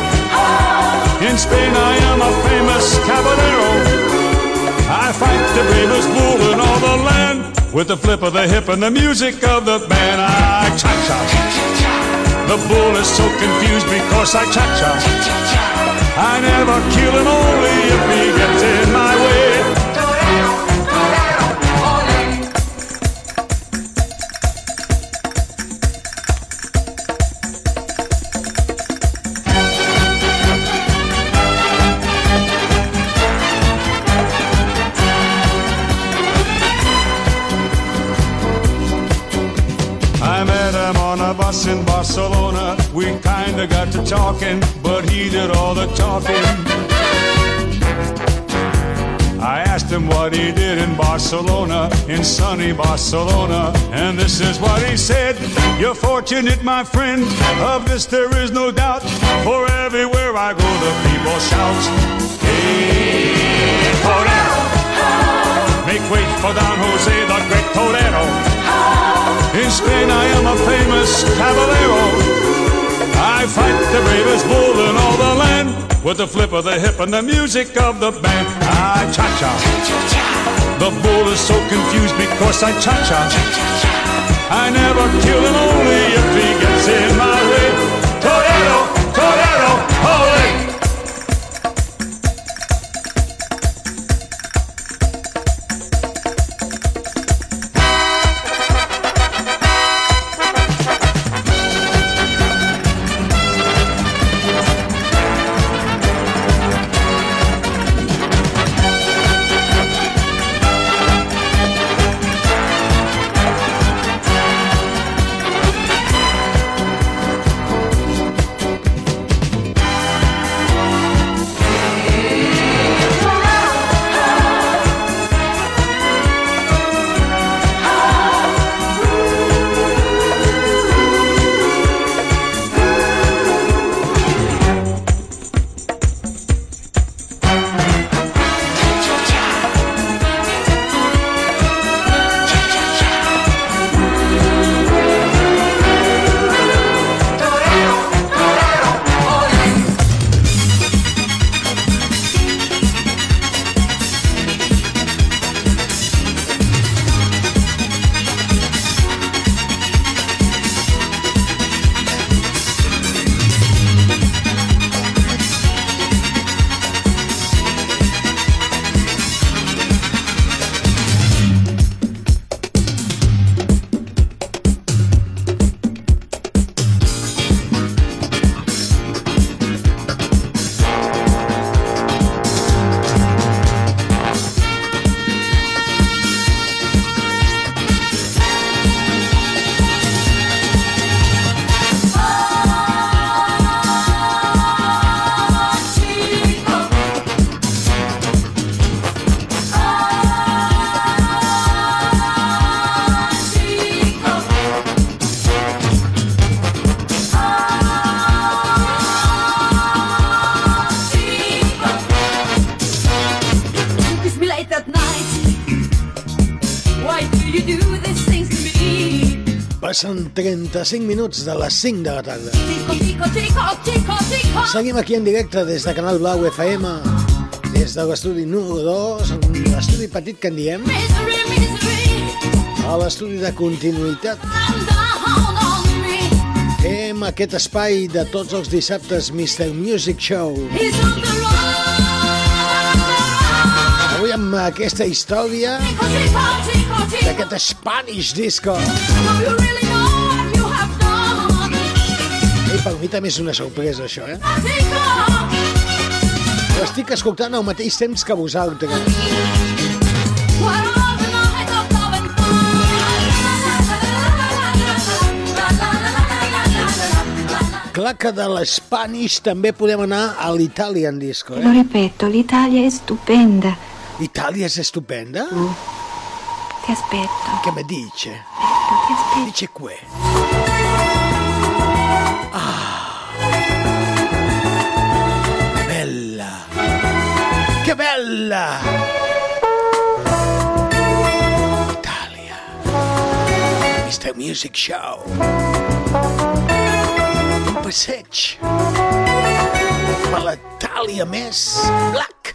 [SPEAKER 15] In Spain I am a famous caballero. I fight the bravest bull in all the land with the flip of the hip and the music of the band. I cha cha. The bull is so confused because I cha cha. I never kill him only if he gets in my talking, but he did all the talking. I asked him what he did in Barcelona, in sunny Barcelona, and this is what he said. You're fortunate, my friend, of this there is no doubt, for everywhere I go the people shout, Hey, Torero! Make way for Don Jose, the great Torero! In Spain I am a famous. I fight the bravest bull in all the land with the flip of the hip and the music of the band. Ah, I cha cha. Cha. The bull is so confused because I cha cha. I never kill him only if he gets in my way. Torero, torero, holy.
[SPEAKER 2] Passen 35 minuts de les 5 de la tarda. Seguim aquí en directe des de Canal Blau FM, des de l'estudi número 2, un estudi petit que en diem, a l'estudi de continuïtat. Fem aquest espai de tots els dissabtes Mr. Music Show.
[SPEAKER 4] He's on the run.
[SPEAKER 2] Amb aquesta història d'aquest Spanish Disco. I per mi també és una sorpresa, això, eh? L'estic escoltant al mateix temps que vosaltres. Clar que de l'Spanish també podem anar a l'Italian Disco,
[SPEAKER 16] Lo
[SPEAKER 2] eh?
[SPEAKER 16] ripeto, l'Italia è stupenda.
[SPEAKER 2] Italia és estupenda?
[SPEAKER 16] Ti aspetto,
[SPEAKER 2] Che me dice?
[SPEAKER 16] ti aspetto.
[SPEAKER 2] Dice que. Ah. Bella. Che bella! Italia. Mr. Music Show. Un passeig per l'Itàlia més black.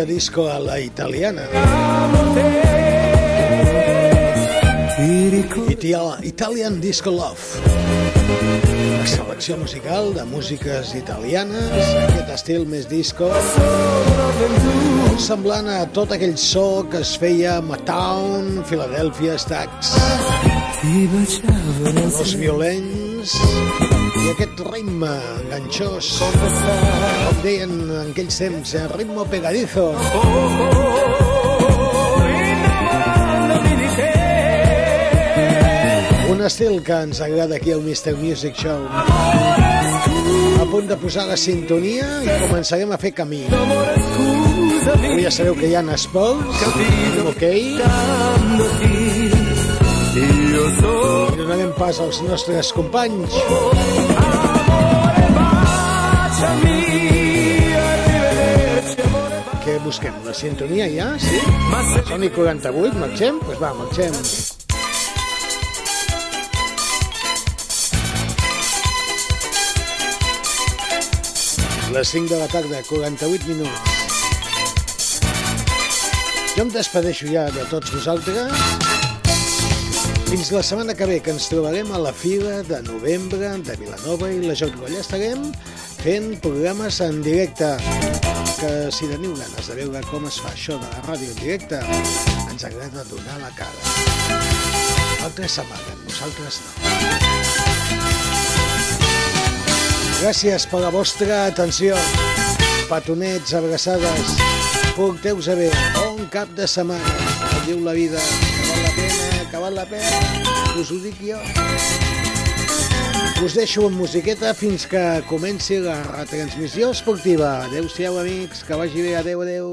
[SPEAKER 2] Música disco a la italiana. Italian Disco Love. La selecció musical de músiques italianes, aquest estil més disco, semblant a tot aquell so que es feia a Motown, Philadelphia
[SPEAKER 17] nel
[SPEAKER 2] els violents aquest ritme enganxós, com deien en aquells temps, eh, ritmo pegadizo. Un estil que ens agrada aquí al Mr. Music Show. A punt de posar la sintonia i començarem a fer camí. Avui ja sabeu que hi ha esports, ok? I donarem pas als nostres companys. Què busquem? La sintonia ja? Sí? Són i 48, marxem? Doncs pues va, marxem. Les 5 de la tarda, 48 minuts. Jo em despedeixo ja de tots vosaltres. Fins la setmana que ve, que ens trobarem a la fila de novembre de Vilanova i la Geltrú. Allà estarem fent programes en directe que si teniu ganes de veure com es fa això de la ràdio en directe, ens agrada donar la cara. Altres s'amaguen, nosaltres no. Gràcies per la vostra atenció. Petonets, abraçades, porteu-se bé. Bon cap de setmana. Diu la vida. Que val la pena. Us ho dic jo. Us deixo amb musiqueta fins que comenci la retransmissió esportiva. Adéu-siau, amics. Que vagi bé. Adéu, adéu.